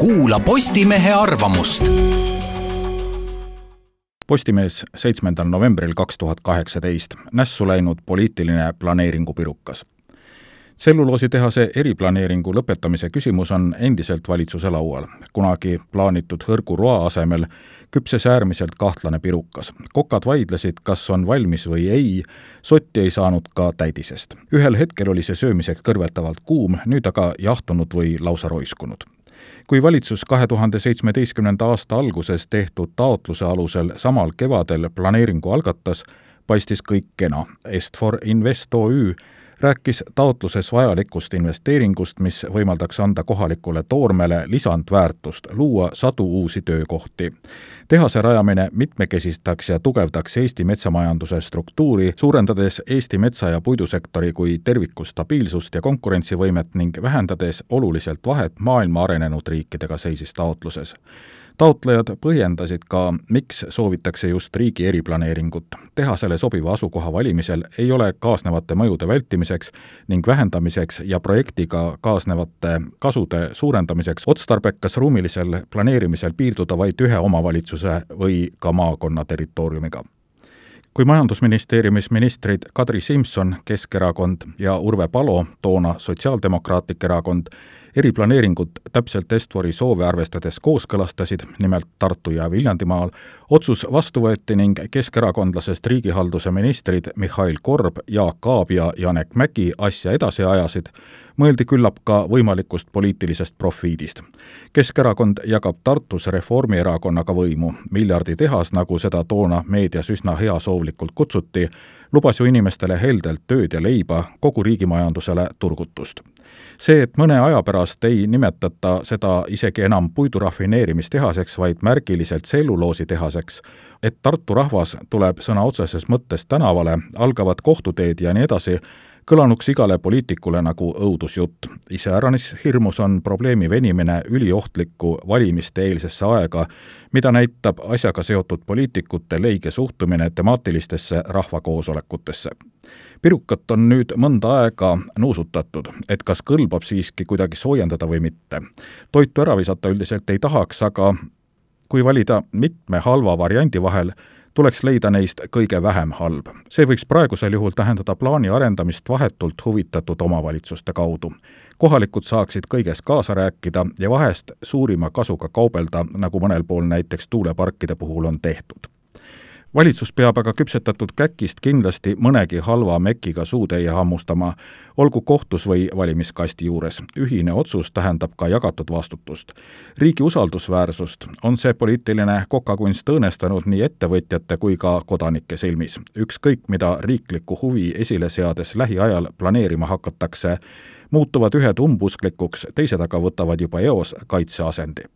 kuula Postimehe arvamust. Postimees seitsmendal novembril kaks tuhat kaheksateist nässu läinud poliitiline planeeringupirukas. tselluloositehase eriplaneeringu lõpetamise küsimus on endiselt valitsuse laual. kunagi plaanitud hõrguroa asemel küpses äärmiselt kahtlane pirukas. kokad vaidlesid, kas on valmis või ei, sotti ei saanud ka täidisest. ühel hetkel oli see söömiseks kõrvetavalt kuum, nüüd aga jahtunud või lausa roiskunud kui valitsus kahe tuhande seitsmeteistkümnenda aasta alguses tehtud taotluse alusel samal kevadel planeeringu algatas, paistis kõik kena. Est-For Invest OÜ rääkis taotluses vajalikust investeeringust, mis võimaldaks anda kohalikule toormele lisandväärtust, luua sadu uusi töökohti. tehase rajamine mitmekesistaks ja tugevdaks Eesti metsamajanduse struktuuri, suurendades Eesti metsa- ja puidusektori kui terviku stabiilsust ja konkurentsivõimet ning vähendades oluliselt vahet maailma arenenud riikidega, seisis taotluses taotlejad põhjendasid ka, miks soovitakse just riigi eriplaneeringut. tehasele sobiva asukoha valimisel ei ole kaasnevate mõjude vältimiseks ning vähendamiseks ja projektiga kaasnevate kasude suurendamiseks otstarbekas ruumilisel planeerimisel piirduda vaid ühe omavalitsuse või ka maakonna territooriumiga kui Majandusministeeriumis ministrid Kadri Simson, Keskerakond ja Urve Palo, toona Sotsiaaldemokraatlik Erakond, eriplaneeringut täpselt Estvori soove arvestades kooskõlastasid, nimelt Tartu ja Viljandimaal, otsus vastu võeti ning keskerakondlasest riigihalduse ministrid Mihhail Korb, Jaak Aab ja Janek Mägi asja edasi ajasid, mõeldi küllap ka võimalikust poliitilisest profiidist. Keskerakond jagab Tartus Reformierakonnaga võimu, miljarditehas, nagu seda toona meedias üsna heasoovlikult kutsuti, lubas ju inimestele heldelt tööd ja leiba, kogu riigimajandusele turgutust see, et mõne aja pärast ei nimetata seda isegi enam puidurafineerimistehaseks, vaid märgiliselt tselluloositehaseks, et Tartu rahvas tuleb sõna otseses mõttes tänavale, algavad kohtuteed ja nii edasi, kõlanuks igale poliitikule nagu õudusjutt. iseäranis hirmus on probleemi venimine üliohtlikku valimiste-eelsesse aega, mida näitab asjaga seotud poliitikute leige suhtumine temaatilistesse rahvakoosolekutesse pirukat on nüüd mõnda aega nuusutatud, et kas kõlbab siiski kuidagi soojendada või mitte. toitu ära visata üldiselt ei tahaks, aga kui valida mitme halva variandi vahel, tuleks leida neist kõige vähem halb. see võiks praegusel juhul tähendada plaani arendamist vahetult huvitatud omavalitsuste kaudu. kohalikud saaksid kõiges kaasa rääkida ja vahest suurima kasuga kaubelda, nagu mõnel pool näiteks tuuleparkide puhul on tehtud valitsus peab aga küpsetatud käkist kindlasti mõnegi halva mekiga suutäie hammustama, olgu kohtus või valimiskasti juures. ühine otsus tähendab ka jagatud vastutust. riigi usaldusväärsust on see poliitiline kokakunst õõnestanud nii ettevõtjate kui ka kodanike silmis. ükskõik, mida riiklikku huvi esile seades lähiajal planeerima hakatakse, muutuvad ühed umbusklikuks, teised aga võtavad juba eos kaitseasendi